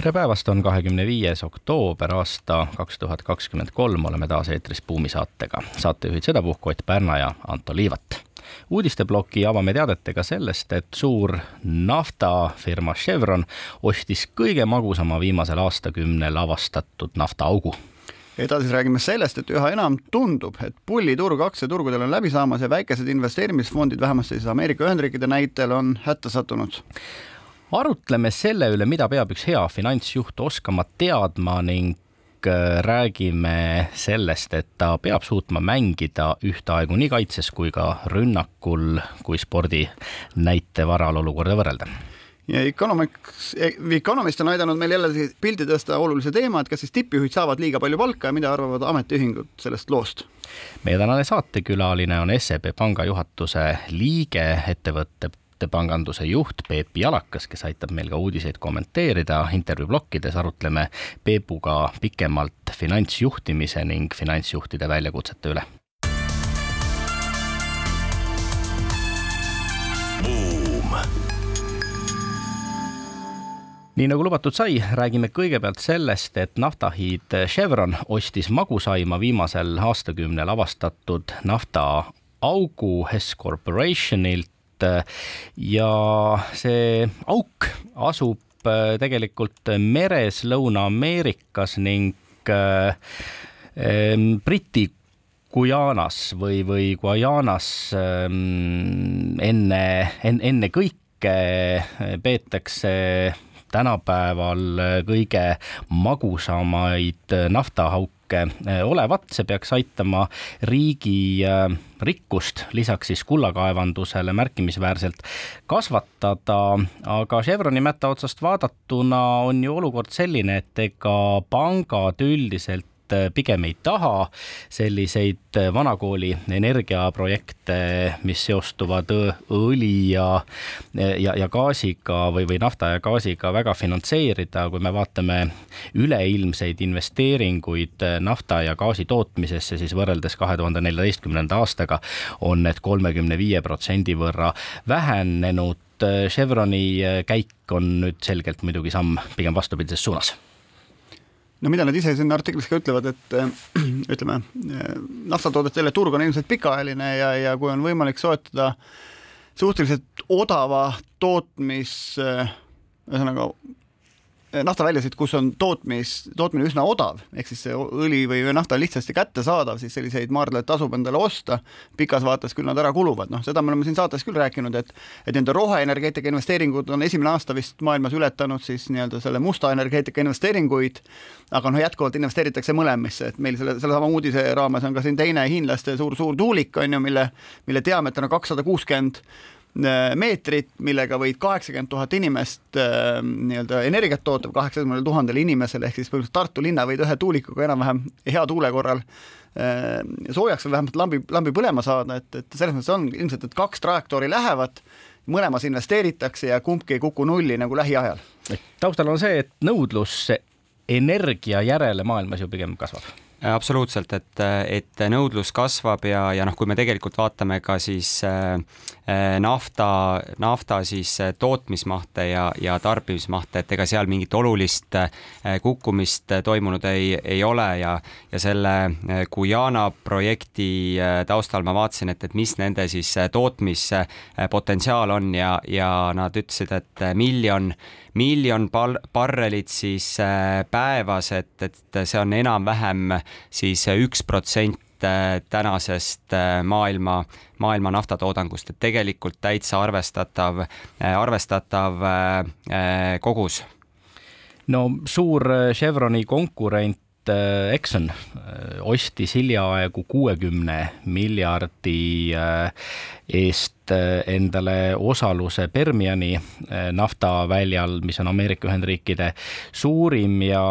tere päevast, on kahekümne viies oktoober aasta kaks tuhat kakskümmend kolm, oleme taas eetris Buumi saatega. saatejuhid sedapuhku Ott Pärna ja Anto Liivat. uudisteploki avame teadetega sellest, et suur naftafirma Chevron ostis kõige magusama viimasel aastakümnel avastatud naftaaugu edasi räägime sellest, et üha enam tundub, et pulliturg aktsiaturgudel on läbi saamas ja väikesed investeerimisfondid, vähemasti siis Ameerika Ühendriikide näitel, on hätta sattunud arutleme selle üle, mida peab üks hea finantsjuht oskama teadma ning äh, räägime sellest, et ta peab suutma mängida ühtaegu nii kaitses kui ka rünnakul, kui spordi näite varal olukorda võrrelda ja Economics, Economist on aidanud meil jälle pildi tõsta olulise teema, et kas siis tippjuhid saavad liiga palju palka ja mida arvavad ametiühingud sellest loost? meie tänane saatekülaline on SEB panga juhatuse liige, ettevõtte ettepanganduse juht Peep Jalakas, kes aitab meil ka uudiseid kommenteerida. intervjuu plokkides arutleme Peepuga pikemalt finantsjuhtimise ning finantsjuhtide väljakutsete üle. nii nagu lubatud sai, räägime kõigepealt sellest, et naftahiid Chevron ostis magusaima viimasel aastakümnel avastatud naftaaugu Hess Corporationilt Äh, ja see auk asub äh, tegelikult meres Lõuna-Ameerikas ning äh, Briti Guyanas või, või Guyanas ähm, enne, enne, ennekõike peetakse tänapäeval kõige magusamaid naftahauke olevat, see peaks aitama riigi rikkust lisaks siis kullakaevandusele märkimisväärselt kasvatada, aga Chevroni mätta otsast vaadatuna on ju olukord selline, et ega pangad üldiselt Äh, pigem ei taha selliseid äh, vanakooli energiaprojekte, mis seostuvad õli ja, ja, ja gaasiga või, või nafta ja gaasiga väga finantseerida, kui me vaatame üleilmseid investeeringuid äh, nafta ja gaasi tootmisesse, siis võrreldes kahe tuhande neljateistkümnenda aastaga on need kolmekümne viie protsendi võrra vähenenud. Chevroni käik on nüüd selgelt muidugi samm pigem vastupidises suunas no mida nad ise siin artiklis ka ütlevad, et äh, ütleme, äh, naftatoodetele turg on ilmselt pikaajaline ja, ja kui on võimalik soetada suhteliselt odava tootmis äh, ühesõnaga Eh, naftaväljasid, kus on tootmis, tootmine üsna odav, ehk siis see õli või nafta on lihtsasti kättesaadav, siis selliseid maardlaid tasub endale osta. pikas vaates küll nad ära kuluvad, noh, seda me oleme siin saates küll rääkinud, et et nende roheenergeetika investeeringud on esimene aasta vist maailmas ületanud siis nii-öelda selle musta energeetika investeeringuid. aga noh, jätkuvalt investeeritakse mõlemisse, et meil selle, sellesama uudise raames on ka siin teine hiinlaste suur-suur tuulik on ju, mille, mille diameeter on kakssada kuuskümmend Äh, meetrit, millega võid kaheksakümmend tuhat inimest äh, nii-öelda energiat toota kaheksakümnele tuhandele inimesele, ehk siis põhimõtteliselt Tartu linna võid ühe tuulikuga enam-vähem hea tuule korral äh, soojaks või vähemalt lambi, lambi põlema saada, et, et selles mõttes on ilmselt, et kaks trajektoori lähevad, mõlemas investeeritakse ja kumbki ei kuku nulli nagu lähiajal. taustal on see, et nõudlus energia järele maailmas ju pigem kasvab absoluutselt, et, et nõudlus kasvab ja, ja noh, kui me tegelikult vaatame ka siis äh, äh nafta, nafta siis äh, tootmismahte ja, ja tarbimismahte, et ega seal mingit olulist kukkumist toimunud ei, ei ole ja, ja selle Guyana projekti taustal ma vaatasin, et, et mis nende siis tootmispotentsiaal on ja, ja nad ütlesid, et miljon miljon par-, barrelit siis päevas, et, et see on enam-vähem siis üks protsent äh, tänasest äh, maailma, maailma naftatoodangust, et tegelikult täitsa arvestatav, arvestatav kogus. no suur Chevroni konkurent Exxon ostis hiljaaegu kuuekümne miljardi eest endale osaluse Permiani naftaväljal, mis on Ameerika Ühendriikide suurim ja,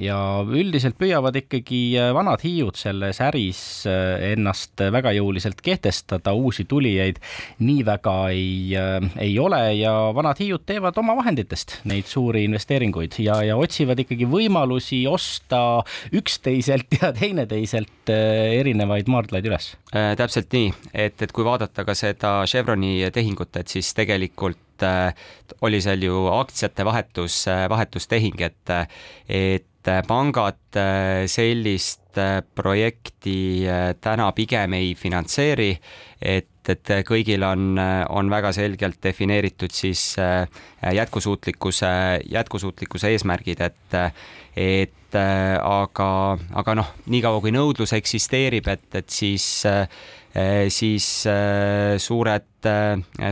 ja üldiselt püüavad ikkagi vanad hiiud selles äris ennast väga jõuliselt kehtestada, uusi tulijaid nii väga ei, ei ole ja vanad hiiud teevad oma vahenditest neid suuri investeeringuid ja, ja otsivad ikkagi võimalusi osta üksteiselt ja teineteiselt erinevaid maardlaid üles äh,. täpselt nii, et, et kui vaadata ka seda Chevroni tehingut, et siis tegelikult äh, oli seal ju aktsiate vahetus, äh, vahetustehing, et, et pangad äh, sellist äh, projekti täna pigem ei finantseeri, et, et kõigil on, on väga selgelt defineeritud siis jätkusuutlikkuse, jätkusuutlikkuse eesmärgid, et, et aga, aga noh, niikaua kui nõudlus eksisteerib, et, et siis Eh, siis suured,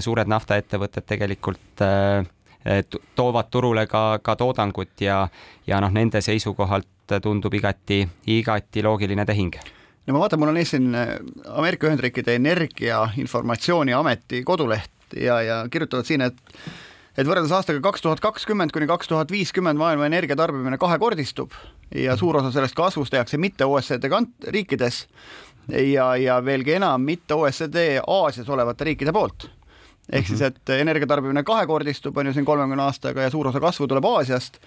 suured naftaettevõtted tegelikult toovad turule ka, ka toodangut ja, ja noh, nende seisukohalt tundub igati, igati loogiline tehing no ma vaatan, mul on ees siin Ameerika Ühendriikide Energia Informatsiooni Ameti koduleht ja, ja kirjutavad siin, et et võrreldes aastaga kaks tuhat kakskümmend kuni kaks tuhat viiskümmend maailma energiatarbimine kahekordistub ja suur osa sellest kasvust tehakse mitte OECD riikides ja, ja veelgi enam mitte OECD Aasias olevate riikide poolt. ehk mm -hmm. siis, et energiatarbimine kahekordistub, on ju siin kolmekümne aastaga ja suur osa kasvu tuleb Aasiast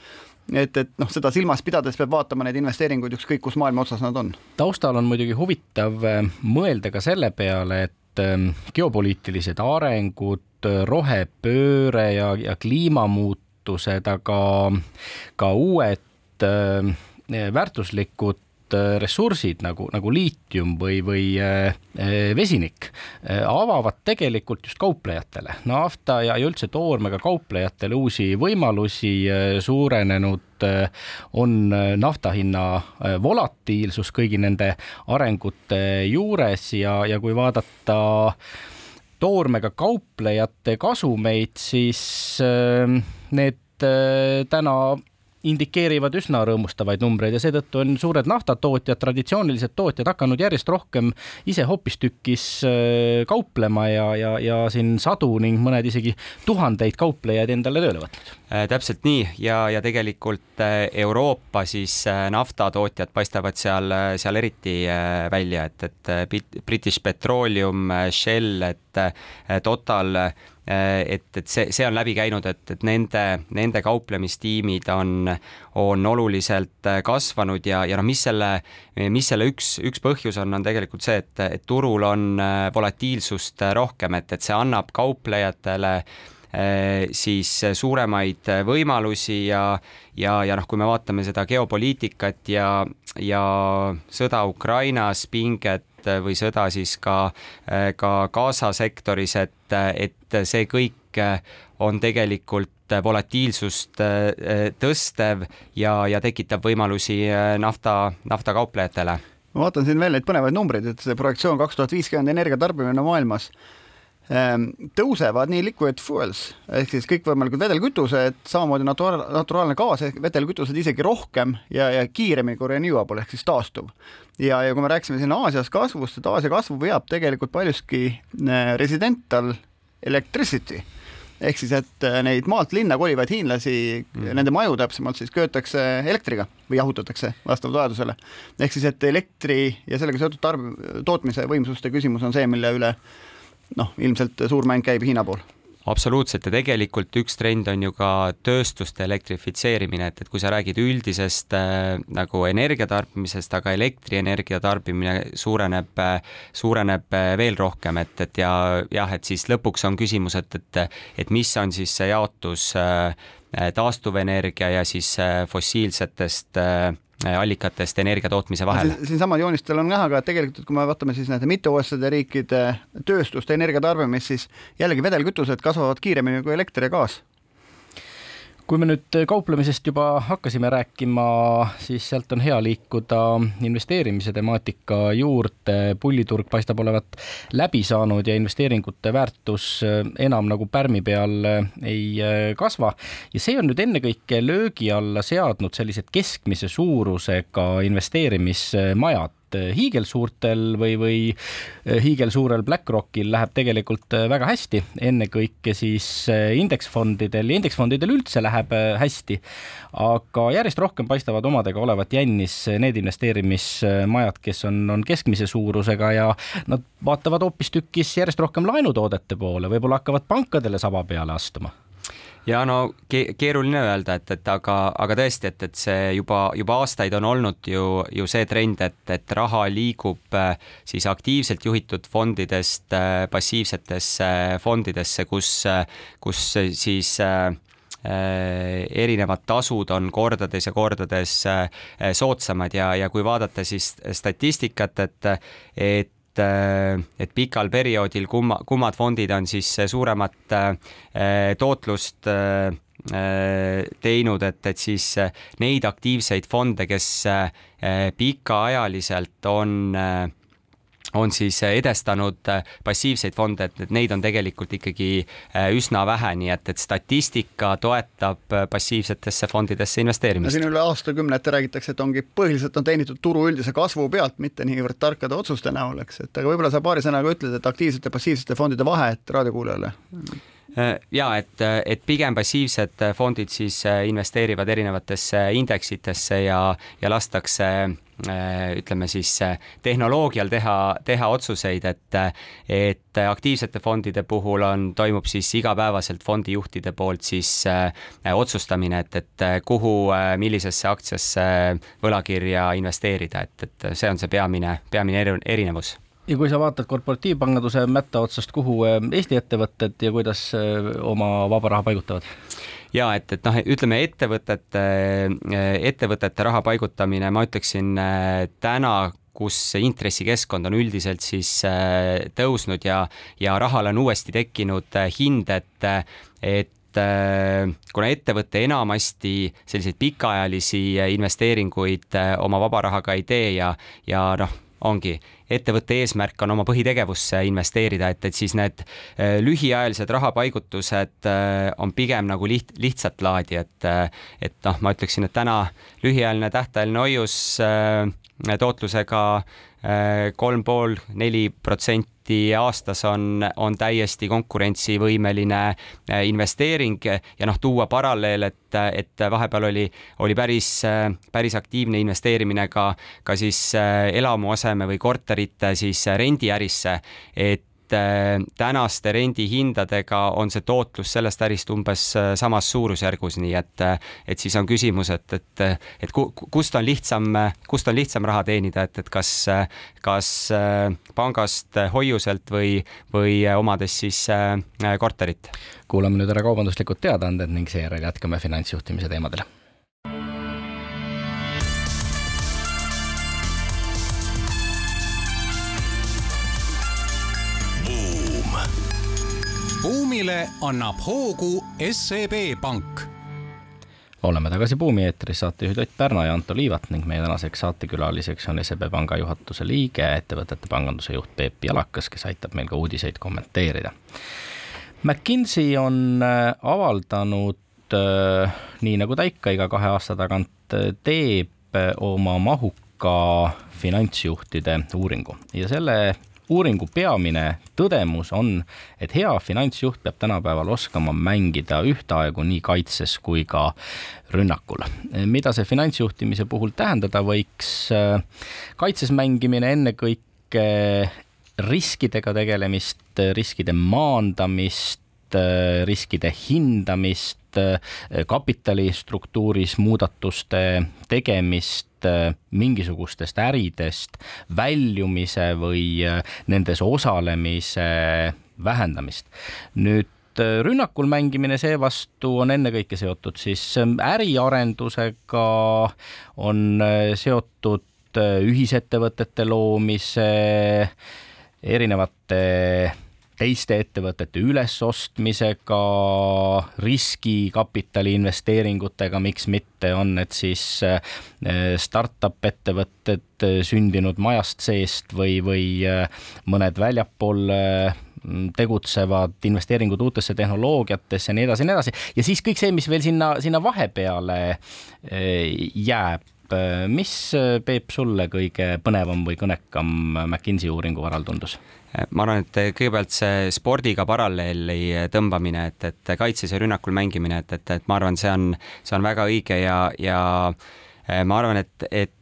et, et noh, seda silmas pidades peab vaatama neid investeeringuid ükskõik kus maailma otsas nad on. taustal on muidugi huvitav eh, mõelda ka selle peale, et eh, geopoliitilised arengud, rohepööre ja, ja kliimamuutused, aga ka uued väärtuslikud Äh, ressursid nagu, nagu liitium või, või äh, äh, vesinik avavad tegelikult just kauplejatele, nafta ja, ja üldse toormega kauplejatele uusi võimalusi, suurenenud on nafta hinna volatiilsus kõigi nende arengute juures ja, ja kui vaadata toormega kauplejate kasumeid, siis need täna indikeerivad üsna rõõmustavaid numbreid ja seetõttu on suured naftatootjad, traditsioonilised tootjad hakanud järjest rohkem ise hoopistükkis äh, kauplema ja, ja, ja siin sadu ning mõned isegi tuhandeid kauplejaid endale tööle võtnud äh,. täpselt nii ja, ja tegelikult äh, Euroopa siis äh, naftatootjad paistavad seal, seal eriti välja, et, et British Petroleum, Shell, et Total et, et see, see on läbi käinud, et, et nende, nende kauplemistiimid on, on oluliselt äh, kasvanud ja, ja noh, mis selle, mis selle üks, üks põhjus on, on tegelikult see, et, et turul on äh, volatiilsust rohkem, et, et see annab kauplejatele siis suuremaid võimalusi ja, ja, ja noh, kui me vaatame seda geopoliitikat ja, ja sõda Ukrainas, pinget või sõda siis ka, ka Gaza sektoris, et, et see kõik on tegelikult volatiilsust tõstev ja, ja tekitab võimalusi nafta, naftakauplejatele. ma vaatan siin veel neid põnevaid numbreid, et see projektsioon kaks tuhat viiskümmend energiatarbimine maailmas Ehm, tõusevad nii liquid fuels ehk siis kõikvõimalikud vedelkütused, samamoodi natura-, naturaalne gaas ehk vedelkütused isegi rohkem ja, ja kiiremini kui renewable ehk siis taastuv. ja, ja kui me rääkisime siin Aasias kasvust, et Aasia kasvu veab tegelikult paljuski äh, residential electricity ehk siis, et äh, neid maalt linna kolivaid hiinlasi mm., nende maju täpsemalt siis köetakse elektriga või jahutatakse vastavalt vajadusele. ehk siis, et elektri ja sellega seotud tarb-, tootmise võimsuste küsimus on see, mille üle noh, ilmselt suur mäng käib Hiina pool. Absoluutselt ja tegelikult üks trend on ju ka tööstuste elektrifitseerimine, et, et kui sa räägid üldisest äh, nagu energiatarbimisest, aga elektrienergia tarbimine suureneb äh,, suureneb äh, veel rohkem, et, et ja jah, et siis lõpuks on küsimus, et, et, et mis on siis see jaotus äh, taastuvenergia ja siis äh, fossiilsetest äh, allikatest energia tootmise vahel. siinsamal joonistel on näha ka, et tegelikult kui me vaatame siis nende mitte OECD riikide tööstuste energiatarbimist, siis jällegi vedelkütused kasvavad kiiremini kui elekter ja gaas kui me nüüd kauplemisest juba hakkasime rääkima, siis sealt on hea liikuda investeerimise temaatika juurde. pulliturg paistab olevat läbi saanud ja investeeringute väärtus enam nagu pärmi peal ei kasva. ja see on nüüd ennekõike löögi alla seadnud sellised keskmise suurusega investeerimismajad hiigelsuurtel või, või hiigelsuurel BlackRockil läheb tegelikult väga hästi, ennekõike siis indeksfondidel ja indeksfondidel üldse läheb hästi. aga järjest rohkem paistavad omadega olevat jännis need investeerimismajad, kes on, on keskmise suurusega ja nad vaatavad hoopistükkis järjest rohkem laenutoodete poole, võib-olla hakkavad pankadele saba peale astuma ja no ke keeruline öelda, et, et aga, aga tõesti, et, et see juba, juba aastaid on olnud ju, ju see trend, et, et raha liigub äh, siis aktiivselt juhitud fondidest äh, passiivsetesse fondidesse, kus, kus siis äh, erinevad tasud on kordades ja kordades soodsamad. Ja, ja kui vaadata siis statistikat, et, et et pikal perioodil kumma, kummad fondid on siis suuremat äh, tootlust äh, teinud, et, et siis neid aktiivseid fonde, kes äh, pikaajaliselt on on siis edestanud passiivseid fonde, et neid on tegelikult ikkagi üsna vähe, nii et, et statistika toetab passiivsetesse fondidesse investeerimist. siin üle aastakümnete räägitakse, et ongi põhiliselt on teenitud turu üldise kasvu pealt, mitte niivõrd tarkade otsuste näol, eks, et aga võib-olla sa paari sõnaga ütled, et aktiivsete passiivsete fondide vahet raadiokuulajale ja et, et pigem passiivsed fondid siis investeerivad erinevatesse indeksitesse ja, ja lastakse Äh, ütleme siis äh, tehnoloogial teha, teha otsuseid, et, et aktiivsete fondide puhul on, toimub siis igapäevaselt fondijuhtide poolt siis äh, otsustamine, et, et kuhu, millisesse aktsiasse võlakirja investeerida, et, et see on see peamine, peamine erinevus ja kui sa vaatad korporatiivpanganduse mätta otsast, kuhu Eesti ettevõtted ja kuidas oma vaba raha paigutavad? Ja et, et noh, ütleme ettevõtete, ettevõtete raha paigutamine, ma ütleksin täna kus intressikeskkond on üldiselt siis äh, tõusnud ja, ja rahale on uuesti tekkinud hind, et, et kuna ettevõte enamasti selliseid pikaajalisi investeeringuid oma vaba rahaga ei tee ja, ja noh, ongi, ettevõtte eesmärk on oma põhitegevusse investeerida, et, et siis need äh, lühiajalised rahapaigutused äh, on pigem nagu liht-, lihtsat laadi, et äh, et noh, ma ütleksin, et täna lühiajaline tähtajaline hoius tootlusega kolm pool, neli protsenti aastas on, on täiesti konkurentsivõimeline äh, investeering. Ja noh, tuua paralleel, et, et vahepeal oli, oli päris, päris aktiivne investeerimine ka, ka siis äh, elamuaseme või korterite siis rendiärisse, et et äh, tänaste rendihindadega on see tootlus sellest ärist umbes äh, samas suurusjärgus, nii et, äh, et siis on küsimus, et, et, et kust on lihtsam, kust on lihtsam raha teenida, et, et kas, kas pangast hoiuselt või, või omades siis korterit. kuulame nüüd ära kaubanduslikud teadaanded ning seejärel jätkame finantsjuhtimise teemadele buumile annab hoogu SEB Pank oleme tagasi Buumi eetris, saatejuhid Ott Pärna ja Anto Liivat ning meie tänaseks saatekülaliseks on SEB Panga juhatuse liige, ettevõtete panganduse juht Peep Jalakas, kes aitab meil ka uudiseid kommenteerida. McKinsey on äh, avaldanud äh, nii nagu ta ikka iga kahe aasta tagant äh, teeb, oma mahuka finantsjuhtide uuringu ja selle uuringu peamine tõdemus on, et hea finantsjuht peab tänapäeval oskama mängida ühtaegu nii kaitses kui ka rünnakul. mida see finantsjuhtimise puhul tähendada võiks? kaitses mängimine ennekõike riskidega tegelemist, riskide maandamist, riskide hindamist, kapitalistruktuuris muudatuste tegemist, Äh, mingisugustest äridest väljumise või äh, nendes osalemise vähendamist. nüüd äh, rünnakul mängimine seevastu on ennekõike seotud siis äriarendusega, on seotud ühisettevõtete loomise, erinevate teiste ettevõtete ülesostmisega, riskikapitali investeeringutega, miks mitte, on need siis äh, startup ettevõtted äh, sündinud majast seest või, või äh, mõned väljapool tegutsevad investeeringud uutesse tehnoloogiatesse ja nii edasi ja nii edasi. ja siis kõik see, mis veel sinna, sinna vahepeale jääb, mis Peep sulle kõige põnevam või kõnekam McKinsey uuringu varal tundus? Ma arvan, et kõigepealt see spordiga paralleeli tõmbamine, et, et kaitses ja rünnakul mängimine, et, et, et ma arvan, see on, see on väga õige ja, ja ma arvan, et, et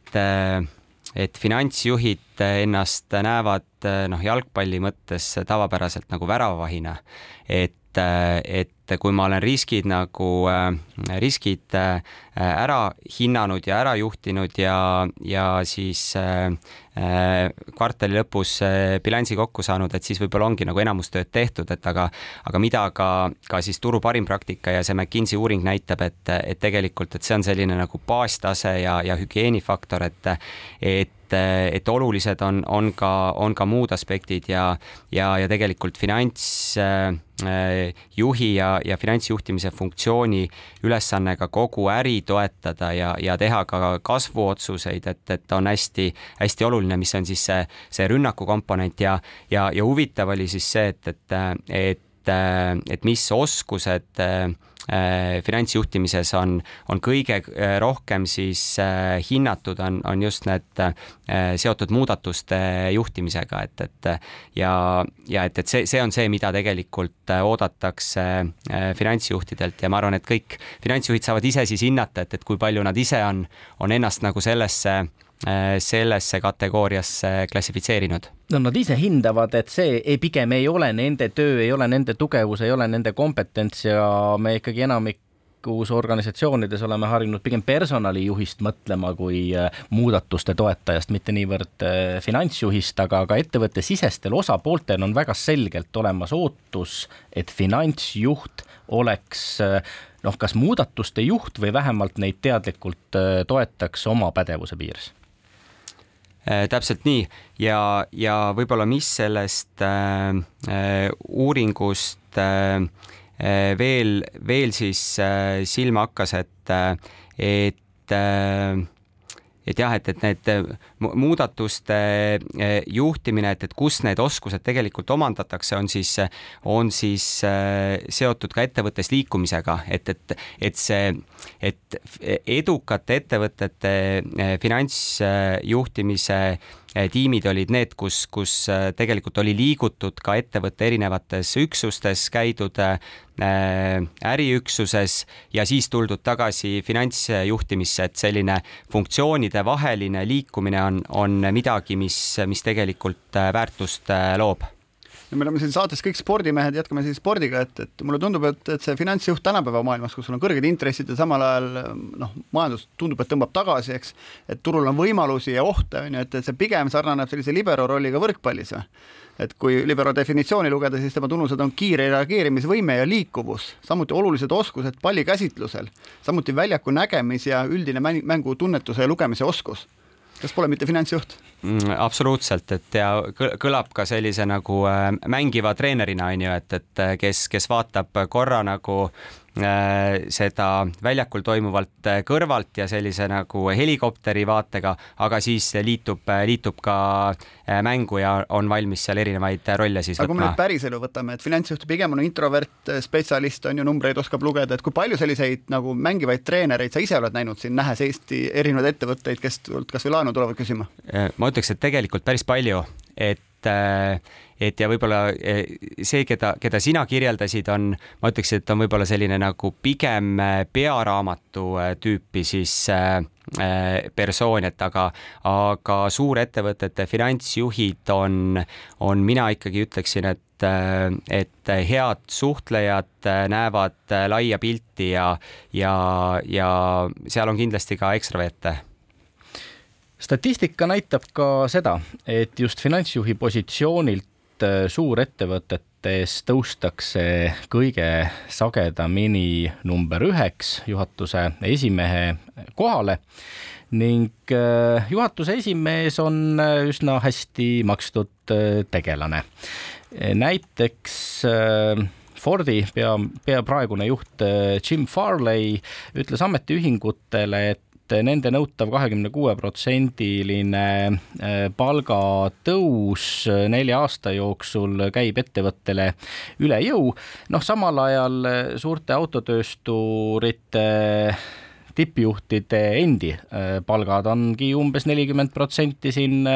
et finantsjuhid ennast näevad noh, jalgpalli mõttes tavapäraselt nagu väravavahina, et et, kui ma olen riskid nagu, äh, riskid äh, ära hinnanud ja ära juhtinud ja, ja siis äh, kvartali lõpus bilansi kokku saanud, et siis võib-olla ongi nagu enamus tööd tehtud, et aga, aga mida ka, ka siis turu parim praktika ja see McKinsey uuring näitab, et, et tegelikult, et see on selline nagu baastase ja, ja hügieenifaktor, et, et et, olulised on, on ka, on ka muud aspektid ja, ja, ja tegelikult finantsjuhi äh, ja, ja finantsjuhtimise funktsiooni ülesanne ka kogu äri toetada ja, ja teha ka kasvuotsuseid, et, et on hästi-hästi oluline, mis on siis see, see rünnaku komponent. Ja, ja, ja huvitav oli siis see, et, et, et et mis oskused äh, Äh, finantsjuhtimises on, on kõige äh, rohkem siis äh, hinnatud, on, on just need seotud muudatuste juhtimisega, et, et ja, ja et, et see, see on see, mida tegelikult oodatakse finantsjuhtidelt ja ma arvan, et kõik finantsjuhid saavad ise siis hinnata, et, et kui palju nad ise on, on ennast nagu sellesse Äh, sellesse kategooriasse klassifitseerinud? no nad ise hindavad, et see ei, pigem ei ole nende töö, ei ole nende tugevus, ei ole nende kompetents ja me ikkagi enamikus organisatsioonides oleme harjunud pigem personalijuhist mõtlema kui äh, muudatuste toetajast, mitte niivõrd äh, finantsjuhist, aga ka ettevõttesisestel osapooltel on väga selgelt olemas ootus, et finantsjuht oleks noh, kas muudatuste juht või vähemalt neid teadlikult toetaks oma pädevuse piires Äh, täpselt nii. Ja, ja võib-olla mis sellest äh, äh uuringust äh, äh, veel, veel siis äh, silma hakkas, et, et äh, et jah, et, et need äh, muudatuste äh, juhtimine, et, et kus need oskused tegelikult omandatakse, on siis, on siis äh, seotud ka ettevõttes liikumisega, et, et, et see, et edukate ettevõtete finantsjuhtimise tiimid olid need, kus, kus tegelikult oli liigutud ka ettevõtte erinevates üksustes, käidud Äh, äriüksuses ja siis tuldud tagasi finantsjuhtimisse, et selline funktsioonide vaheline liikumine on, on midagi, mis, mis tegelikult väärtust loob ja me oleme siin saates kõik spordimehed, jätkame siis spordiga, et, et mulle tundub, et, et see finantsjuht tänapäeva maailmas, kus sul on kõrged intressid ja samal ajal noh, majandus tundub, et tõmbab tagasi, eks, et turul on võimalusi ja ohte, on ju, et, et see pigem sarnaneb sellise libero rolliga võrkpallis et kui libero definitsiooni lugeda, siis tema tunnused on kiire reageerimisvõime ja liikuvus, samuti olulised oskused palli käsitlusel, samuti väljaku nägemis ja üldine mängu tunnetuse ja lugemise oskus kas pole mitte finantsjuht mm,? absoluutselt, et ja kõlab ka sellise nagu äh, mängiva treenerina on ju, et, et kes, kes vaatab korra nagu Äh, seda väljakul toimuvalt äh, kõrvalt ja sellise nagu helikopteri vaatega, aga siis liitub, äh, liitub ka mängu ja on valmis seal erinevaid rolle siis aga võtma. kui me nüüd päriselu võtame, et finantsjuht pigem on introvert, spetsialist on ju, numbreid oskab lugeda, et kui palju selliseid nagu mängivaid treenereid sa ise oled näinud siin, nähes Eesti erinevaid ettevõtteid, kes kasvõi laenu tulevad küsima? ma ütleks, et tegelikult päris palju, et et ja võib-olla eh, see, keda, keda sina kirjeldasid, on, ma ütleks, et on võib-olla selline nagu pigem eh, pearaamatu tüüpi siis persoon, et aga, aga suurettevõtete finantsjuhid on, on, mina ikkagi ütleksin, et, et head suhtlejad näevad laia pilti ja, ja, ja seal on kindlasti ka ekstraverte statistika näitab ka seda, et just finantsjuhi positsioonilt et suurettevõtetes tõustakse kõige sagedamini number üheks juhatuse esimehe kohale ning äh, juhatuse esimees on äh, üsna hästi makstud äh, tegelane. näiteks Fordi pea, pea praegune juht Jim Farley ütles ametiühingutele, et et nende nõutav kahekümne kuue protsendiline äh, palgatõus äh, nelja aasta jooksul käib ettevõttele üle jõu. noh, samal ajal äh, suurte autotöösturite tippjuhtide endi palgad ongi umbes nelikümmend protsenti siin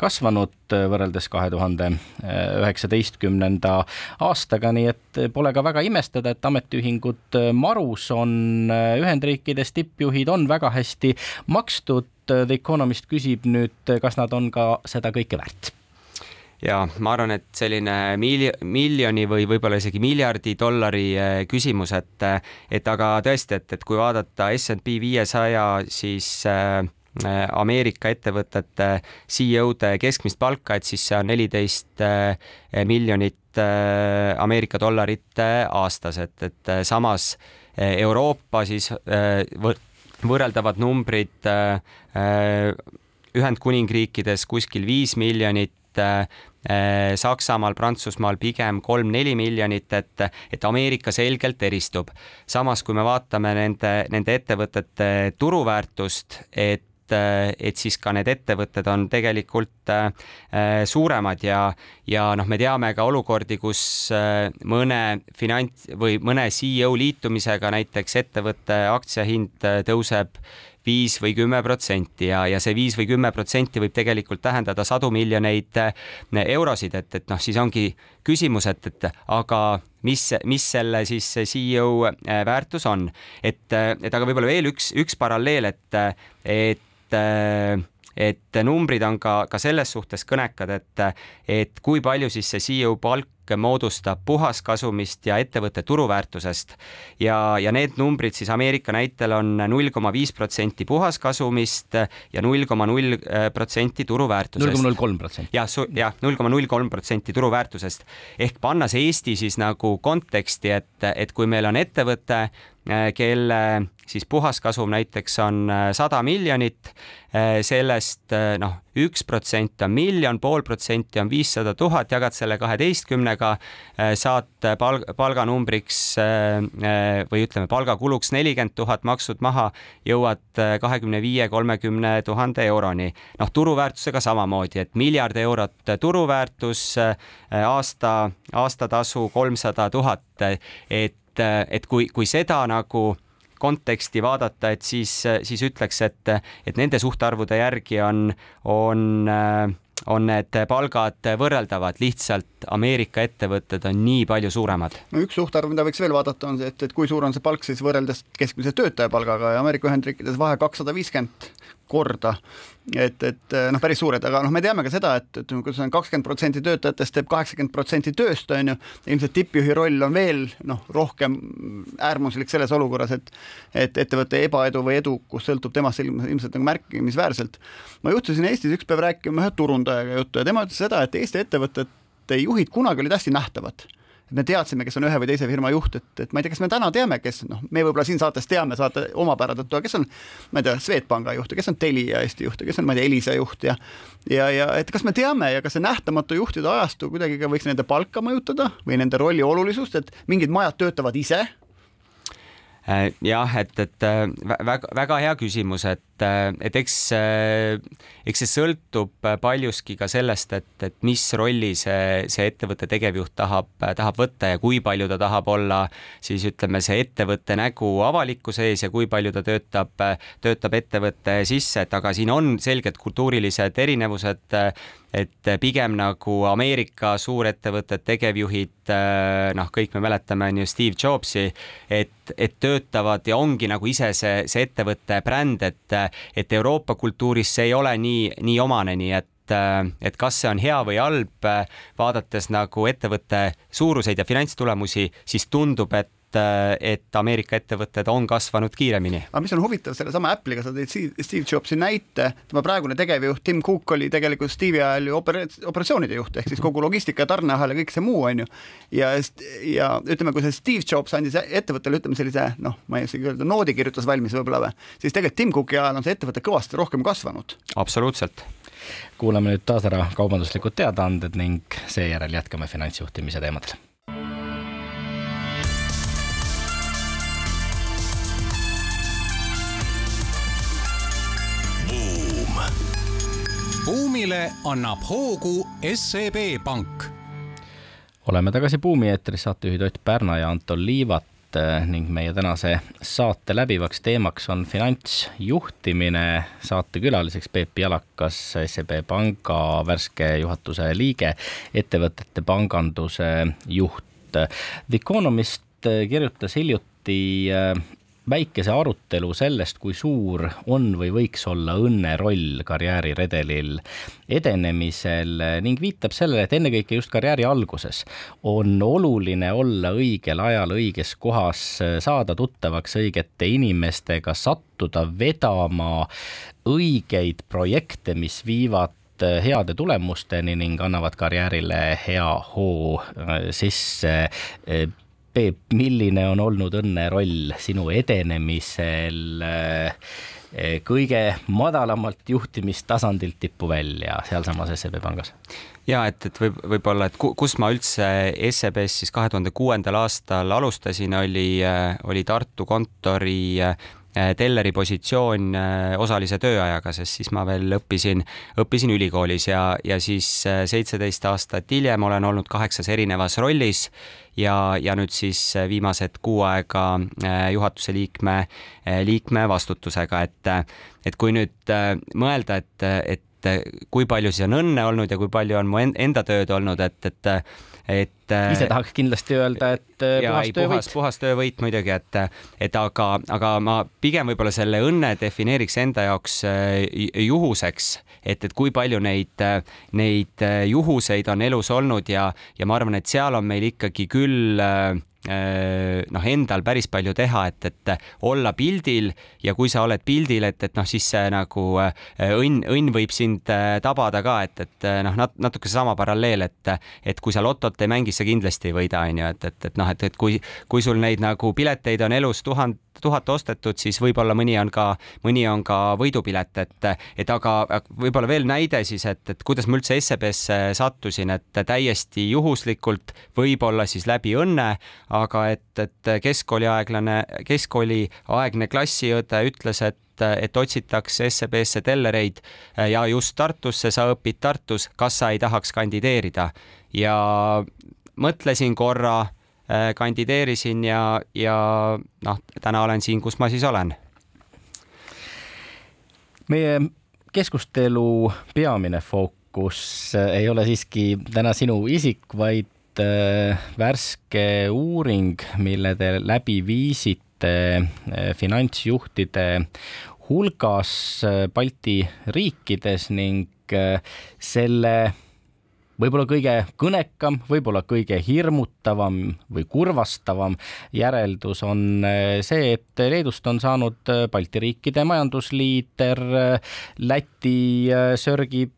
kasvanud võrreldes kahe tuhande üheksateistkümnenda aastaga, nii et pole ka väga imestada, et ametiühingud marus on, Ühendriikides tippjuhid on väga hästi makstud. The Economist küsib nüüd, kas nad on ka seda kõike väärt ja ma arvan, et selline milj-, miljoni või võib-olla isegi miljardi dollari eh, küsimus, et, et aga tõesti, et, et kui vaadata SNP viiesaja, siis äh, Ameerika ettevõtete CEO-de keskmist palka, et siis see on neliteist miljonit Ameerika dollarit aastas, et, et samas Euroopa siis võrreldavad numbrid Ühendkuningriikides kuskil viis miljonit, Äh, Saksamaal, Prantsusmaal pigem kolm-neli miljonit, et, et Ameerika selgelt eristub. samas, kui me vaatame nende, nende ettevõtete turuväärtust, et et siis ka need ettevõtted on tegelikult äh, suuremad ja, ja noh, me teame ka olukordi, kus äh, mõne finants või mõne CEO liitumisega näiteks ettevõtte aktsiahind tõuseb viis või kümme protsenti ja, ja see viis või kümme protsenti võib tegelikult tähendada sadu miljoneid eh, eurosid, et, et noh, siis ongi küsimus, et, et aga mis, mis selle siis CEO eh, väärtus on, et, et aga võib-olla veel üks, üks paralleel, et, et et numbrid on ka, ka selles suhtes kõnekad, et, et kui palju siis see CEO palk moodustab puhaskasumist ja ettevõtte turuväärtusest ja, ja need numbrid siis Ameerika näitel on null koma viis protsenti puhaskasumist ja null koma null protsenti turuväärtusest. null koma null kolm protsenti. jah, jah, null koma null kolm protsenti turuväärtusest ehk panna see Eesti siis nagu konteksti, et, et kui meil on ettevõte, Äh, kelle siis puhaskasum näiteks on äh, sada miljonit, äh, sellest noh, üks protsent on miljon, pool protsenti on viissada tuhat, jagad selle kaheteistkümnega, saad palg, palganumbriks või ütleme, palgakuluks nelikümmend tuhat, maksud maha, jõuad kahekümne viie, kolmekümne tuhande euroni. noh, turuväärtusega samamoodi, et miljard eurot turuväärtus, aasta, aastatasu kolmsada tuhat, et et, kui, kui seda nagu konteksti vaadata, et siis, siis ütleks, et, et nende suhtarvude järgi on, on on need palgad võrreldavad, lihtsalt Ameerika ettevõtted on nii palju suuremad. no üks suhtarv, mida võiks veel vaadata, on see, et, et kui suur on see palk siis võrreldes keskmise töötaja palgaga ja Ameerika Ühendriikides vahe kakssada viiskümmend korda. et, et noh, päris suured, aga noh, me teame ka seda, et, et kui see on kakskümmend protsenti töötajatest teeb kaheksakümmend protsenti tööst, on ju, ilmselt tippjuhi roll on veel noh, rohkem äärmuslik selles olukorras, et et ettevõtte ebaedu või edukus sõltub temast ilmselt nagu märkimisväärselt. ma juhtusin Eestis üks päev rääkima ühe turundajaga juttu ja tema ütles seda, et Eesti ettevõtete juhid kunagi olid hästi nähtavad et me teadsime, kes on ühe või teise firma juht, et, et ma ei tea, kas me täna teame, kes noh, me võib-olla siin saates teame saate omapära tõttu, aga kes on, ma ei tea, Swedbanka juht ja kes on Telia Eesti juht ja kes on, ma ei tea, Elisa juht ja ja, ja et kas me teame ja kas see nähtamatu juhtide ajastu kuidagi ka võiks nende palka mõjutada või nende rolli olulisust, et mingid majad töötavad ise jah, et, et äh, väga, väga hea küsimus, et et, et eks, eks see sõltub paljuski ka sellest, et, et mis rolli see, see ettevõtte tegevjuht tahab, tahab võtta ja kui palju ta tahab olla siis ütleme, see ettevõtte nägu avalikkuse ees ja kui palju ta töötab, töötab ettevõtte sisse, et aga siin on selged kultuurilised erinevused et pigem nagu Ameerika suurettevõtted, tegevjuhid, noh, kõik me mäletame, on ju Steve Jobsi, et, et töötavad ja ongi nagu ise see, see ettevõtte bränd, et et Euroopa kultuuris see ei ole nii, nii omane, nii et et kas see on hea või halb, vaadates nagu ettevõtte suuruseid ja finantstulemusi, siis tundub, et et Ameerika ettevõtted on kasvanud kiiremini. aga mis on huvitav sellesama Apple'iga, sa tõid Steve Jobsi näite, tema praegune tegevjuht Tim Cook oli tegelikult Steve'i ajal ju opera-, operatsioonide juht, ehk siis kogu logistika ja tarneahel ja kõik see muu, on ju. ja, ja ütleme, kui see Steve Jobs andis ettevõttele, ütleme sellise noh, ma ei oskagi öelda, noodi kirjutas valmis võib-olla või, siis tegelikult Tim Cooki ajal on see ettevõte kõvasti rohkem kasvanud. absoluutselt kuulame nüüd taas ära kaubanduslikud teadaanded ning seejärel jätkame finantsjuhtimise teemadel buumile annab hoogu SEB Pank. oleme tagasi Buumi eetris, saatejuhid Ott Pärna ja Anton Liivat ning meie tänase saate läbivaks teemaks on finantsjuhtimine. saatekülaliseks Peep Jalakas, SEB Panga värske juhatuse liige, ettevõtete panganduse juht. The Economist kirjutas hiljuti väikese arutelu sellest, kui suur on või võiks olla õnne roll karjääriredelil edenemisel ning viitab sellele, et ennekõike just karjääri alguses on oluline olla õigel ajal õiges kohas, saada tuttavaks õigete inimestega, sattuda vedama õigeid projekte, mis viivad heade tulemusteni ning annavad karjäärile hea hoo sisse Peep, milline on olnud õnne roll sinu edenemisel eh, kõige madalamalt juhtimistasandilt tippu välja sealsamas SEB pangas? ja et, et võib, võib-olla, et kus ma üldse SEB-s siis kahe tuhande kuuendal aastal alustasin, oli, eh, oli Tartu kontori Äh, telleri positsioon äh, osalise tööajaga, sest siis ma veel õppisin, õppisin ülikoolis ja, ja siis äh, seitseteist aastat hiljem olen olnud kaheksas erinevas rollis ja, ja nüüd siis viimased kuu aega juhatuse liikme, liikme vastutusega, et, et kui nüüd mõelda, et, et kui palju siis on õnne olnud ja kui palju on mu enda tööd olnud, et, et et ise tahaks kindlasti öelda, et äh, ja, puhas töövõit. puhas töövõit muidugi, et, et aga, aga ma pigem võib-olla selle õnne defineeriks enda jaoks äh, juhuseks, et, et kui palju neid, neid juhuseid on elus olnud ja, ja ma arvan, et seal on meil ikkagi küll äh, Äh, noh, endal päris palju teha, et, et olla pildil ja kui sa oled pildil, et, et noh, siis see nagu äh, õnn, õnn võib sind äh, tabada ka, et, et noh, nat-, natuke seesama paralleel, et, et kui sa lotot ei mängi, sa kindlasti ei võida, on ju, et, et, et noh, et, et kui, kui sul neid nagu pileteid on elus tuhand, tuhat ostetud, siis võib-olla mõni on ka, mõni on ka võidupilet, et, et aga võib-olla veel näide siis, et, et kuidas ma üldse SEB-sse sattusin, et täiesti juhuslikult, võib-olla siis läbi õnne, aga et, et keskkooliaeglane, keskkooliaegne klassiõde ütles, et et otsitakse SEB-sse tellereid ja just Tartusse, sa õpid Tartus, kas sa ei tahaks kandideerida. Ja mõtlesin korra Äh, kandideerisin ja, ja noh, täna olen siin, kus ma siis olen. meie keskustelu peamine fookus äh, ei ole siiski täna sinu isik, vaid äh, värske uuring, mille te läbi viisite finantsjuhtide hulgas Balti riikides ning selle võib-olla kõige kõnekam, võib-olla kõige hirmutavam või kurvastavam järeldus on eh, see, et Leedust on saanud eh, Balti riikide majandusliider, eh, Läti sörgib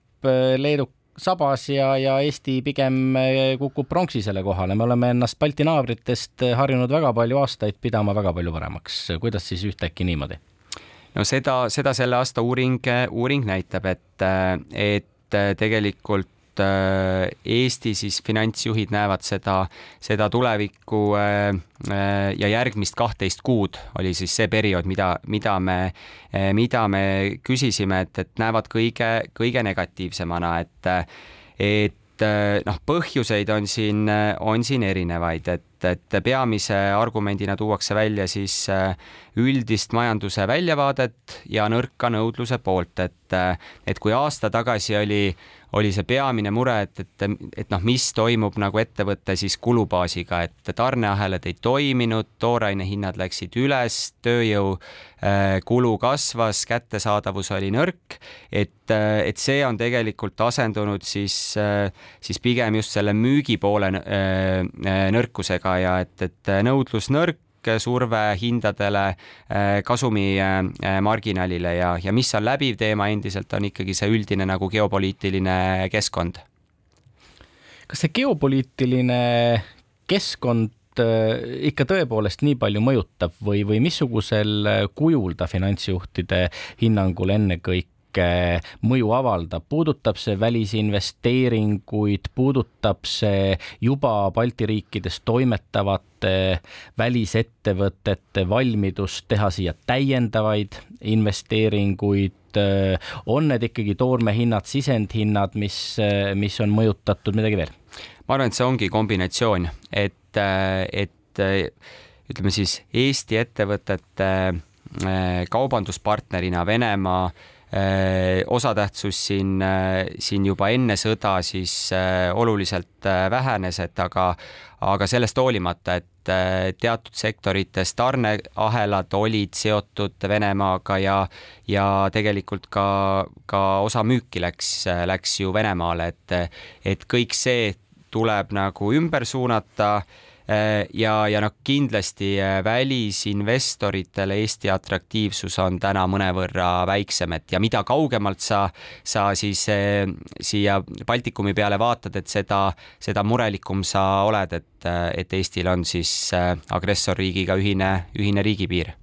Leedu sabas ja, ja Eesti pigem kukub pronksisele kohale, me oleme ennast Balti naabritest harjunud väga palju aastaid pidama väga palju paremaks, kuidas siis ühtäkki niimoodi? no seda, seda selle aasta uuring, uuring näitab, et, et tegelikult Äh, Eesti siis finantsjuhid näevad seda, seda tulevikku äh, äh, ja järgmist kahtteist kuud oli siis see periood, mida, mida me, mida me küsisime, et, et näevad kõige, kõige negatiivsemana, et, et noh, põhjuseid on siin, on siin erinevaid, et, et peamise argumendina tuuakse välja siis üldist majanduse väljavaadet ja nõrka nõudluse poolt, et, et kui aasta tagasi oli oli see peamine mure, et, et, et noh, mis toimub nagu ettevõtte siis kulubaasiga, et tarneahelad ei toiminud, tooraine hinnad läksid üles, tööjõu äh, kulu kasvas, kättesaadavus oli nõrk, et, äh, et see on tegelikult asendunud siis, äh, siis pigem just selle müügipoole nõrkusega ja et, et nõudlus nõrk, surve hindadele, äh, kasumi äh, marginaalile ja, ja mis on läbiv teema endiselt, on ikkagi see üldine nagu geopoliitiline keskkond. kas see geopoliitiline keskkond ikka tõepoolest nii palju mõjutab või, või missugusel kujul ta finantsjuhtide hinnangul ennekõike mõju avaldab, puudutab see välisinvesteeringuid, puudutab see juba Balti riikides toimetavate välisettevõtete valmidust teha siia täiendavaid investeeringuid, on need ikkagi toormehinnad, sisendhinnad, mis, mis on mõjutatud, midagi veel? ma arvan, et see ongi kombinatsioon, et, et ütleme siis Eesti ettevõtete kaubanduspartnerina Venemaa osatähtsus siin, siin juba enne sõda siis oluliselt vähenes, et aga, aga sellest hoolimata, et teatud sektorites tarneahelad olid seotud Venemaaga ja, ja tegelikult ka, ka osa müüki läks, läks ju Venemaale, et, et kõik see tuleb nagu ümber suunata Äh, ja, ja noh, kindlasti äh, välisinvestoritele Eesti atraktiivsus on täna mõnevõrra väiksem, et ja mida kaugemalt sa, sa siis äh, siia Baltikumi peale vaatad, et seda, seda murelikum sa oled, et, et Eestil on siis agressorriigiga ühine, ühine riigipiir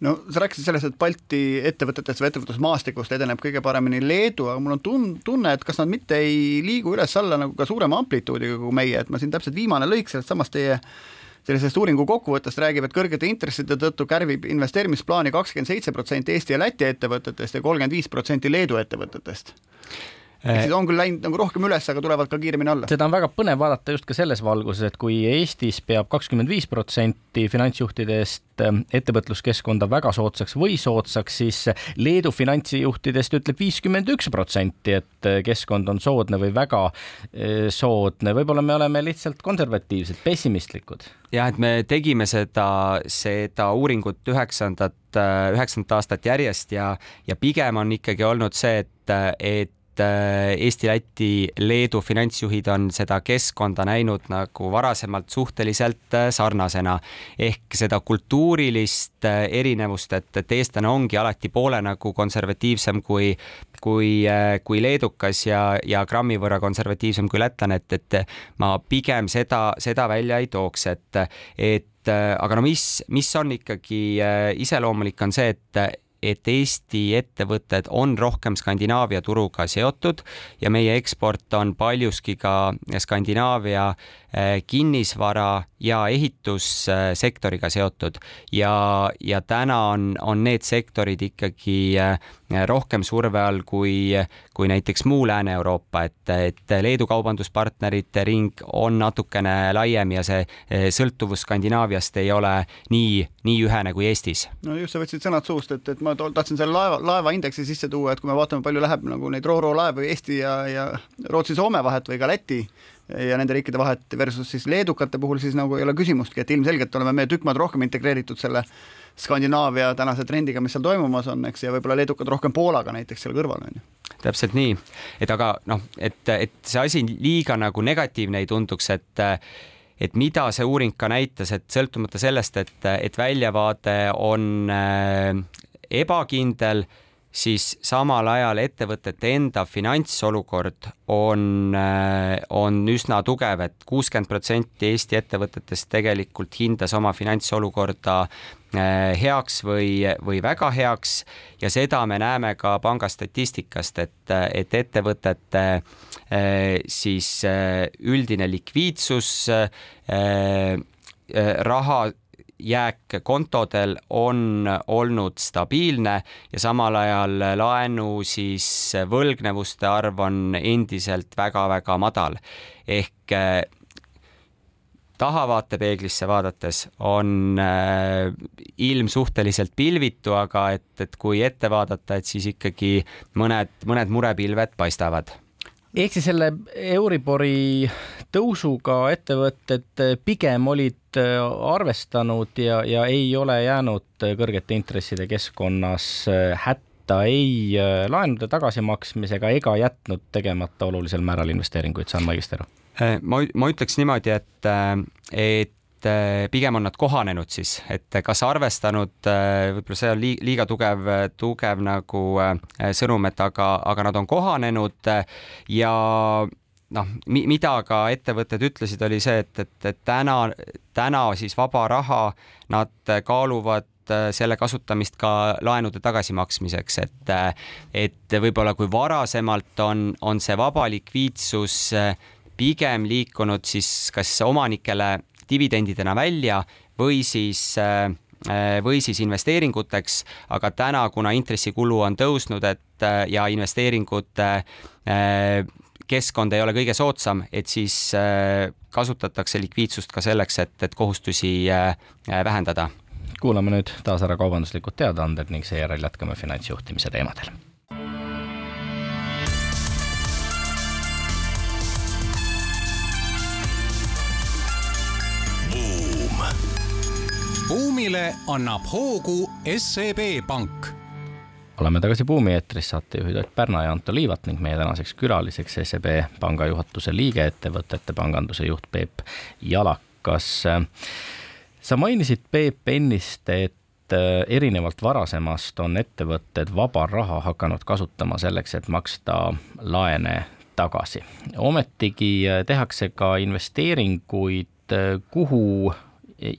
no sa rääkisid sellest, et Balti ettevõtetest või ettevõtlusmaastikust edeneb kõige paremini Leedu, aga mul on tun-, tunne, et kas nad mitte ei liigu üles-alla nagu ka suurema amplituudiga kui meie, et ma siin täpselt viimane lõik sellest samast teie sellisest uuringu kokkuvõttest räägib, et kõrgete intresside tõttu kärvib investeerimisplaani kakskümmend seitse protsenti Eesti ja Läti ettevõtetest ja kolmkümmend viis protsenti Leedu ettevõtetest ehk siis on küll läinud nagu rohkem üles, aga tulevad ka kiiremini alla. seda on väga põnev vaadata just ka selles valguses, et kui Eestis peab kakskümmend viis protsenti finantsjuhtidest ähm, ettevõtluskeskkonda väga soodsaks või soodsaks, siis Leedu finantsjuhtidest ütleb viiskümmend üks protsenti, et äh, keskkond on soodne või väga äh, soodne. võib-olla me oleme lihtsalt konservatiivsed, pessimistlikud. jah, et me tegime seda, seda uuringut üheksandat, üheksandat aastat järjest ja, ja pigem on ikkagi olnud see, et, et Äh, Eesti, Läti, Leedu finantsjuhid on seda keskkonda näinud nagu varasemalt suhteliselt äh, sarnasena. ehk seda kultuurilist äh, erinevust, et, et eestlane ongi alati poole nagu konservatiivsem kui, kui, kui leedukas ja, ja grammi võrra konservatiivsem kui lätlane, et, et ma pigem seda, seda välja ei tooks, et, et aga no mis, mis on ikkagi iseloomulik, on see, et et Eesti ettevõtted on rohkem Skandinaavia turuga seotud ja meie eksport on paljuski ka Skandinaavia kinnisvara ja ehitussektoriga seotud ja, ja täna on, on need sektorid ikkagi eh, rohkem surve all kui, kui näiteks muu Lääne-Euroopa, et, et Leedu kaubanduspartnerite ring on natukene laiem ja see eh, sõltuvus Skandinaaviast ei ole nii, nii ühene kui Eestis. no just, sa võtsid sõnad suust, et, et ma tahtsin selle laeva, laevaindeksi sisse tuua, et kui me vaatame, palju läheb nagu neid ro-ro laevu Eesti ja, ja Rootsi-Soome vahet või ka Läti ja nende riikide vahet versus siis leedukate puhul siis nagu ei ole küsimustki, et ilmselgelt oleme me tükk maad rohkem integreeritud selle Skandinaavia tänase trendiga, mis seal toimumas on, eks, ja võib-olla leedukad rohkem Poolaga näiteks seal kõrval, on ju. täpselt nii, et aga noh, et, et see asi liiga nagu negatiivne ei tunduks, et et mida see uuring ka näitas, et sõltumata sellest, et, et väljavaade on äh, ebakindel, siis samal ajal ettevõtete enda finantsolukord on, äh, on üsna tugev et, et kuuskümmend protsenti Eesti ettevõtetest tegelikult hindas oma finantsolukorda Äh, heaks või, või väga heaks. Ja seda me näeme ka panga statistikast, et, et ettevõtete äh, siis üldine likviidsus, raha jääk kontodel on olnud stabiilne ja samal ajal laenu siis võlgnevuste arv on endiselt väga-väga madal. ehk tahavaatepeeglisse vaadates on äh, ilm suhteliselt pilvitu, aga et, et kui ette vaadata, et siis ikkagi mõned, mõned murepilved paistavad. Ehk siis selle Euribori tõusuga ettevõtted pigem olid äh, arvestanud ja, ja ei ole jäänud kõrgete intresside keskkonnas äh, hätta ei äh, laenude tagasimaksmisega ega jätnud tegemata olulisel määral investeeringuid, saan ma õigesti aru? Äh, ma, ma ütleks niimoodi, et, äh, et äh, pigem on nad kohanenud siis, et kas arvestanud, võib-olla see on liiga tugev, tugev nagu sõnum, et aga, aga nad on kohanenud ja noh, mida ka ettevõtted ütlesid, oli see, et, et, et täna, täna siis vaba raha nad kaaluvad selle kasutamist ka laenude tagasimaksmiseks, et, et võib-olla kui varasemalt on, on see vaba likviidsus pigem liikunud siis kas omanikele dividendidena välja või siis äh, äh, või siis investeeringuteks, aga täna, kuna intressikulu on tõusnud, et äh, ja investeeringute keskkond ei ole kõige soodsam, et siis kasutatakse likviidsust ka selleks, et, et kohustusi vähendada. kuulame nüüd taas ära kaubanduslikud teadaanded ning seejärel jätkame finantsjuhtimise teemadel buumile annab hoogu SEB Pank oleme tagasi Buumi eetris, saatejuhid Ott Pärna ja Anto Liivat ning meie tänaseks külaliseks SEB panga juhatuse liige, ettevõtete panganduse juht Peep Jalakas. sa mainisid, Peep, ennist, et äh, erinevalt varasemast on ettevõtted vaba raha hakanud kasutama selleks, et maksta laene tagasi. ometigi äh, tehakse ka investeeringuid, äh, kuhu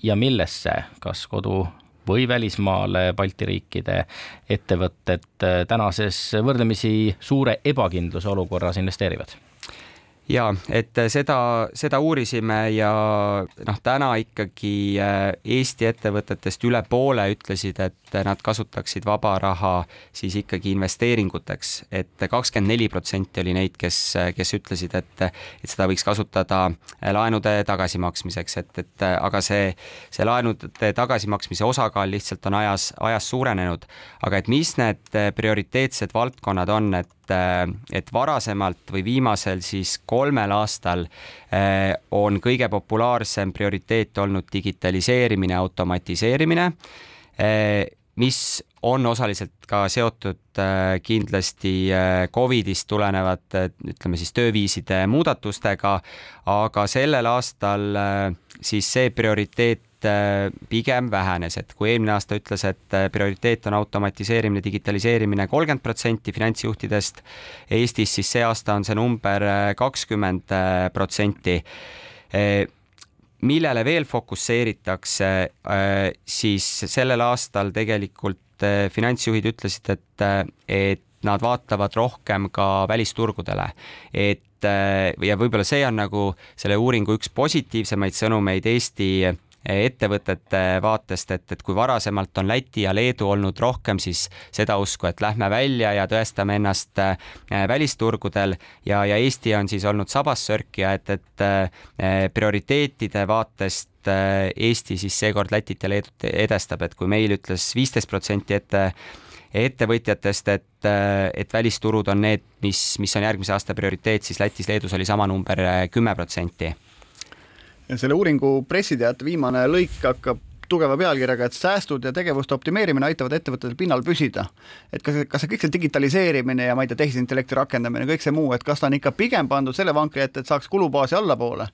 ja millesse, kas kodu või välismaale Balti riikide ettevõtted tänases võrdlemisi suure ebakindluse olukorras investeerivad? Ja et seda, seda uurisime ja noh, täna ikkagi äh, Eesti ettevõtetest üle poole ütlesid, et nad kasutaksid vaba raha siis ikkagi investeeringuteks et, et kakskümmend neli protsenti oli neid, kes, kes ütlesid, et, et seda võiks kasutada laenude tagasimaksmiseks, et, et aga see, see laenude tagasimaksmise osakaal lihtsalt on ajas, ajas suurenenud. aga et mis need prioriteetsed valdkonnad on, et et varasemalt või viimasel siis kolmel aastal eh, on kõige populaarsem prioriteet olnud digitaliseerimine, automatiseerimine, eh, mis on osaliselt ka seotud eh, kindlasti Covidist tulenevate, ütleme siis tööviiside muudatustega, aga sellel aastal siis see prioriteet pigem vähenes, et kui eelmine aasta ütles, et prioriteet on automatiseerimine, digitaliseerimine kolmkümmend protsenti finantsjuhtidest Eestis, siis see aasta on see number kakskümmend protsenti. Millele veel fokusseeritakse, siis sellel aastal tegelikult finantsjuhid ütlesid, et, et nad vaatavad rohkem ka välisturgudele, et ja võib-olla see on nagu selle uuringu üks positiivsemaid sõnumeid Eesti ettevõtete vaatest, et, et kui varasemalt on Läti ja Leedu olnud rohkem siis seda usku, et lähme välja ja tõestame ennast äh, välisturgudel ja, ja Eesti on siis olnud sabassörkija, et, et äh, prioriteetide vaatest äh, Eesti siis seekord Lätit ja Leedut edestab, et kui meil ütles viisteist protsenti ette ettevõtjatest, et, et välisturud on need, mis, mis on järgmise aasta prioriteet, siis Lätis-Leedus oli sama number kümme protsenti ja selle uuringu pressiteate viimane lõik hakkab tugeva pealkirjaga, et säästud ja tegevuste optimeerimine aitavad ettevõtetel pinnal püsida. et kas, kas see kõik see digitaliseerimine ja ma ei tea, tehisintellekti rakendamine, kõik see muu, et kas ta on ikka pigem pandud selle vankri ette, et saaks kulubaasi allapoole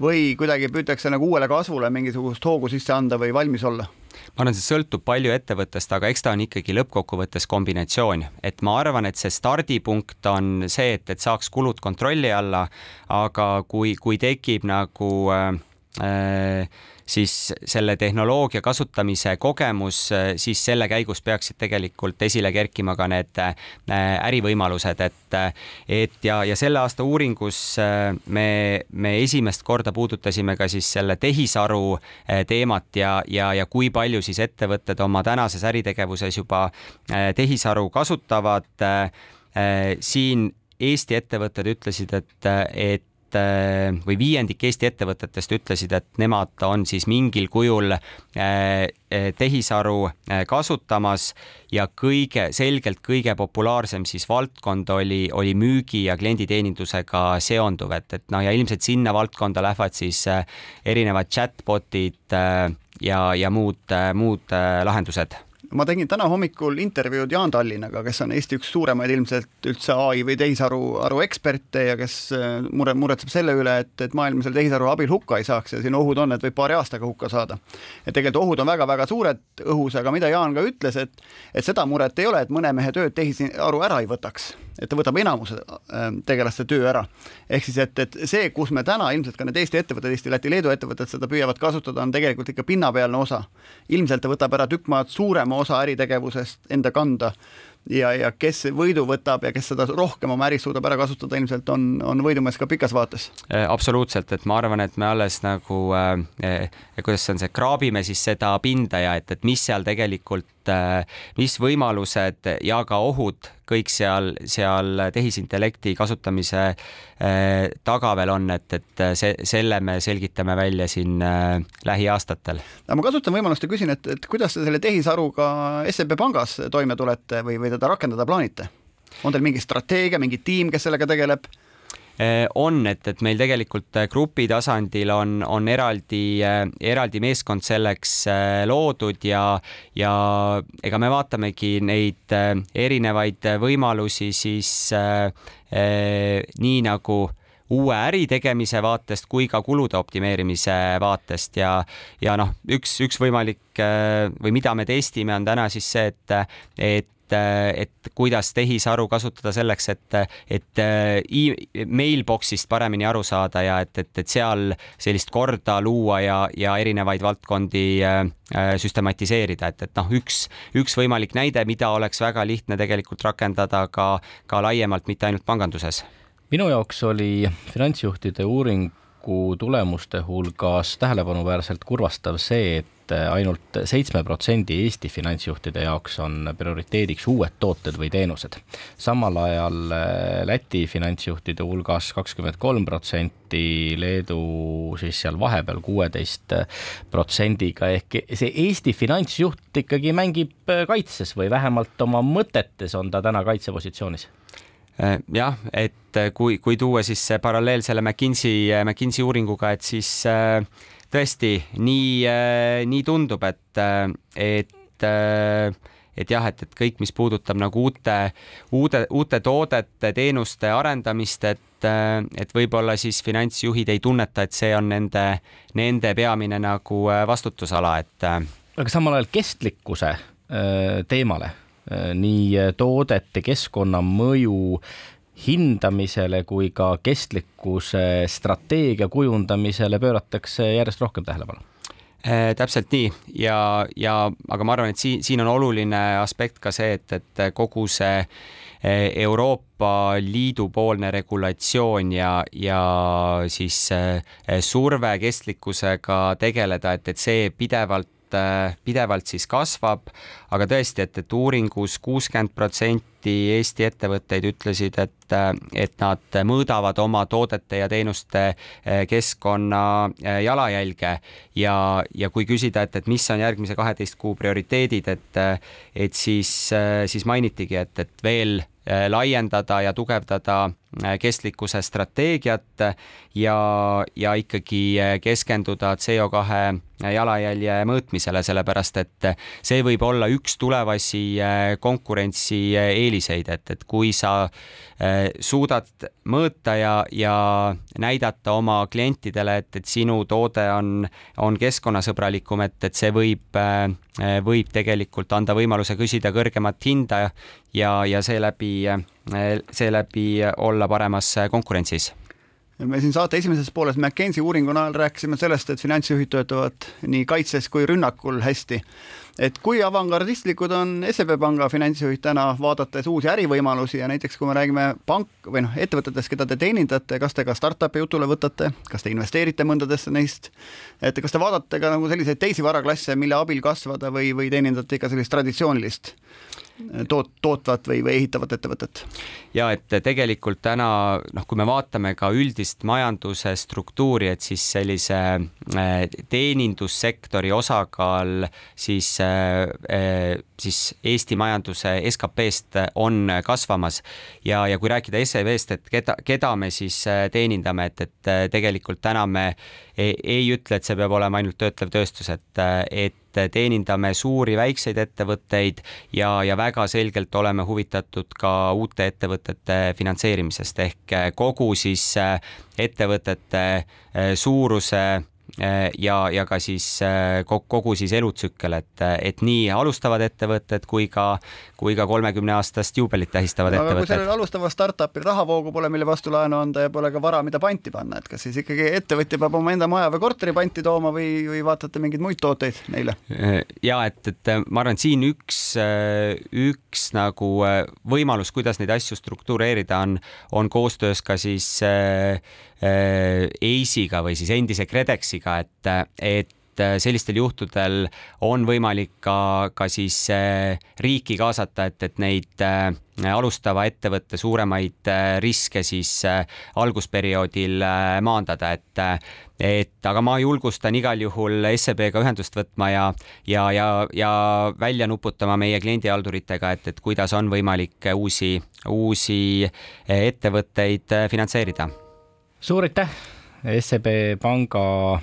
või kuidagi püütakse nagu uuele kasvule mingisugust hoogu sisse anda või valmis olla? ma arvan, see sõltub palju ettevõttest, aga eks ta on ikkagi lõppkokkuvõttes kombinatsioon, et ma arvan, et see stardipunkt on see, et, et saaks kulud kontrolli alla, aga kui, kui tekib nagu äh, äh siis selle tehnoloogia kasutamise kogemus, siis selle käigus peaksid tegelikult esile kerkima ka need äh, ärivõimalused, et, et ja, ja selle aasta uuringus äh, me, me esimest korda puudutasime ka siis selle tehisaru äh, teemat ja, ja, ja kui palju siis ettevõtted oma tänases äritegevuses juba tehisaru kasutavad. siin Eesti ettevõtted ütlesid, et, et või viiendik Eesti ettevõtetest ütlesid, et nemad on siis mingil kujul äh, äh, tehisaru kasutamas ja kõige, selgelt kõige populaarsem siis valdkond oli, oli müügi ja klienditeenindusega seonduv, et, et noh, ja ilmselt sinna valdkonda lähevad siis erinevad chatbot'id ja, ja muud, muud lahendused ma tegin täna hommikul intervjuud Jaan Tallinaga, kes on Eesti üks suuremaid ilmselt üldse ai või tehisaru, aru eksperte ja kes äh, mure, muretseb selle üle, et, et maailm selle tehisaru abil hukka ei saaks ja siin ohud on, et võib paari aastaga hukka saada. et tegelikult ohud on väga-väga suured õhus, aga mida Jaan ka ütles, et, et seda muret ei ole, et mõne mehe tööd tehisaru ära ei võtaks et ta võtab enamuse äh, tegelaste töö ära. ehk siis, et, et see, kus me täna ilmselt ka need Eesti ettevõtted, Eesti, Läti, Leedu ettevõtted seda püüavad kasutada, on tegelikult ikka pinnapealne osa. ilmselt ta võtab ära tükk maad suurema osa äritegevusest enda kanda ja, ja kes võidu võtab ja kes seda rohkem oma äris suudab ära kasutada, ilmselt on, on võidumees ka pikas vaates. Äh, absoluutselt, et ma arvan, et me alles nagu äh, kuidas see on, see kraabime siis seda pinda ja et, et mis seal tegelikult mis võimalused ja ka ohud kõik seal, seal tehisintellekti kasutamise äh, taga veel on, et, et see, selle me selgitame välja siin äh, lähiaastatel. ma kasutan võimalust ja küsin, et, et kuidas te selle tehisaruga SEB pangas toime tulete või, või teda rakendada plaanite? on teil mingi strateegia, mingi tiim, kes sellega tegeleb? Äh, on, et, et meil tegelikult äh, grupi tasandil on, on eraldi, äh, eraldi meeskond selleks loodud ja, ja ega me vaatamegi neid erinevaid võimalusi siis nii nagu uue äri tegemise vaatest kui ka kulude optimeerimise vaatest. Ja, ja noh, üks, üks võimalik või mida me testime, on täna siis see, et, et et, et kuidas tehisaru kasutada selleks, et, et e mailbox'ist paremini aru saada ja et, et, et seal sellist korda luua ja, ja erinevaid valdkondi äh, süstematiseerida, et, et noh, üks, üks võimalik näide, mida oleks väga lihtne tegelikult rakendada ka, ka laiemalt, mitte ainult panganduses. minu jaoks oli finantsjuhtide uuringu tulemuste hulgas tähelepanuväärselt kurvastav see, et et ainult seitsme protsendi Eesti finantsjuhtide jaoks on prioriteediks uued tooted või teenused. samal ajal äh, Läti finantsjuhtide hulgas kakskümmend kolm protsenti, Leedu siis seal vahepeal kuueteist protsendiga, ehk see Eesti finantsjuht ikkagi mängib äh, kaitses või vähemalt oma mõtetes on ta täna kaitsepositsioonis äh, jah, et kui, kui tuua siis paralleel selle McKinsey, McKinsey uuringuga, et siis äh, tõesti nii, äh, nii tundub, et, äh, et äh, et jah, et, et kõik, mis puudutab nagu uute, uude, uute toodete, teenuste arendamist, et, et võib-olla siis finantsjuhid ei tunneta, et see on nende, nende peamine nagu vastutusala, et. aga samal ajal kestlikkuse teemale, nii toodete keskkonnamõju hindamisele kui ka kestlikkuse strateegia kujundamisele pööratakse järjest rohkem tähelepanu? Äh, täpselt nii. Ja, ja aga ma arvan, et siin, siin on oluline aspekt ka see, et, et kogu see äh, Euroopa Liidu poolne regulatsioon ja, ja siis äh, surve kestlikkusega tegeleda, et, et see pidevalt pidevalt siis kasvab, aga tõesti, et, et uuringus kuuskümmend protsenti Eesti ettevõtteid ütlesid, et, et nad mõõdavad oma toodete ja teenuste eh, keskkonna jalajälge. Ja, ja kui küsida, et, et mis on järgmise kaheteist kuu prioriteedid, et, et siis, siis mainitigi, et, et veel laiendada ja tugevdada kestlikkuse strateegiat ja, ja ikkagi keskenduda CO2 jalajälje mõõtmisele, sellepärast et see võib olla üks tulevasi konkurentsieeliseid eeliseid, et, et kui sa äh, suudad mõõta ja, ja näidata oma klientidele, et, et sinu toode on, on keskkonnasõbralikum, et, et see võib, äh, võib tegelikult anda võimaluse küsida kõrgemat hinda ja, ja seeläbi, äh, seeläbi olla paremas konkurentsis. Me siin saate esimeses pooles McKenzie uuringu najal rääkisime sellest, et finantsjuhid töötavad nii kaitses kui rünnakul hästi. Et kui avangardistlikud on SEB Panga finantsjuhid täna, vaadates uusi ärivõimalusi ja näiteks kui me räägime pank või noh, ettevõtetest, keda te teenindate, kas te ka startup'e jutule võtate, kas te investeerite mõndadesse neist, et kas te vaatate ka nagu selliseid teisi varaklasse, mille abil kasvada või, või teenindate ikka sellist traditsioonilist toot-, tootvat või, või ehitavat ettevõtet. ja et tegelikult täna noh, kui me vaatame ka üldist majanduse struktuuri, et siis sellise äh, teenindussektori osakaal siis, äh, äh, siis Eesti majanduse SKP-st on kasvamas ja, ja kui rääkida SEB-st, et keda, keda me siis teenindame, et, et tegelikult täna me ei, ei ütle, et see peab olema ainult töötlev tööstus, et, et teenindame suuri, väikseid ettevõtteid ja, ja väga selgelt oleme huvitatud ka uute ettevõtete finantseerimisest. Ehk kogu siis ettevõtete suuruse Äh, ja, ja ka siis äh, kogu siis elutsükkel, et, et nii alustavad ettevõtted kui ka, kui ka kolmekümne aastast juubelit tähistavad aga ettevõtted. kui sellel alustaval startup'il rahavoogu pole, mille vastu laenu anda ja pole ka vara, mida panti panna, et kas siis ikkagi ettevõtja peab oma enda maja või korteri panti tooma või, või vaatate mingeid muid tooteid neile? Äh, ja et, et ma arvan, et siin üks, üks nagu võimalus, kuidas neid asju struktureerida, on, on koostöös ka siis äh, EIS-iga või siis endise KredExiga, et, et et sellistel juhtudel on võimalik ka, ka siis riiki kaasata, et, et neid alustava ettevõtte suuremaid riske siis algusperioodil maandada, et et aga ma julgustan igal juhul SEB-ga ühendust võtma ja, ja, ja, ja välja nuputama meie kliendihalduritega, et, et kuidas on võimalik uusi, uusi ettevõtteid finantseerida. Suur aitäh SEB Panga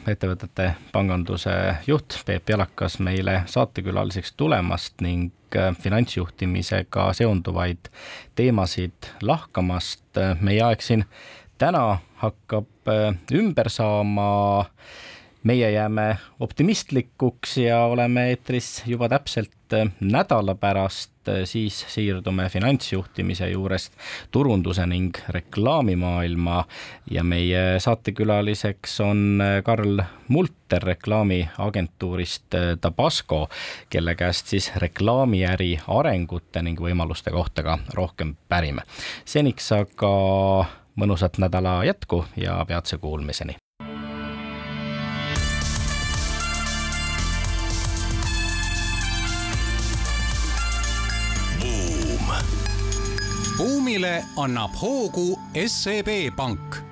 ettevõtete panganduse juht Peep Jalakas meile saatekülaliseks tulemast ning finantsjuhtimisega seonduvaid teemasid lahkamast. meie aeg siin täna hakkab äh, ümber saama. Meie jääme optimistlikuks ja oleme eetris juba täpselt äh, nädala pärast, äh, siis siirdume finantsjuhtimise juurest turunduse ning reklaamimaailma ja meie saatekülaliseks on Karl Multer reklaamiagentuurist Tabasco, kelle käest siis reklaamiäri arengute ning võimaluste kohta ka rohkem pärime. seniks aga mõnusat nädala jätku ja peatse kuulmiseni. Buumile annab hoogu SEB Pank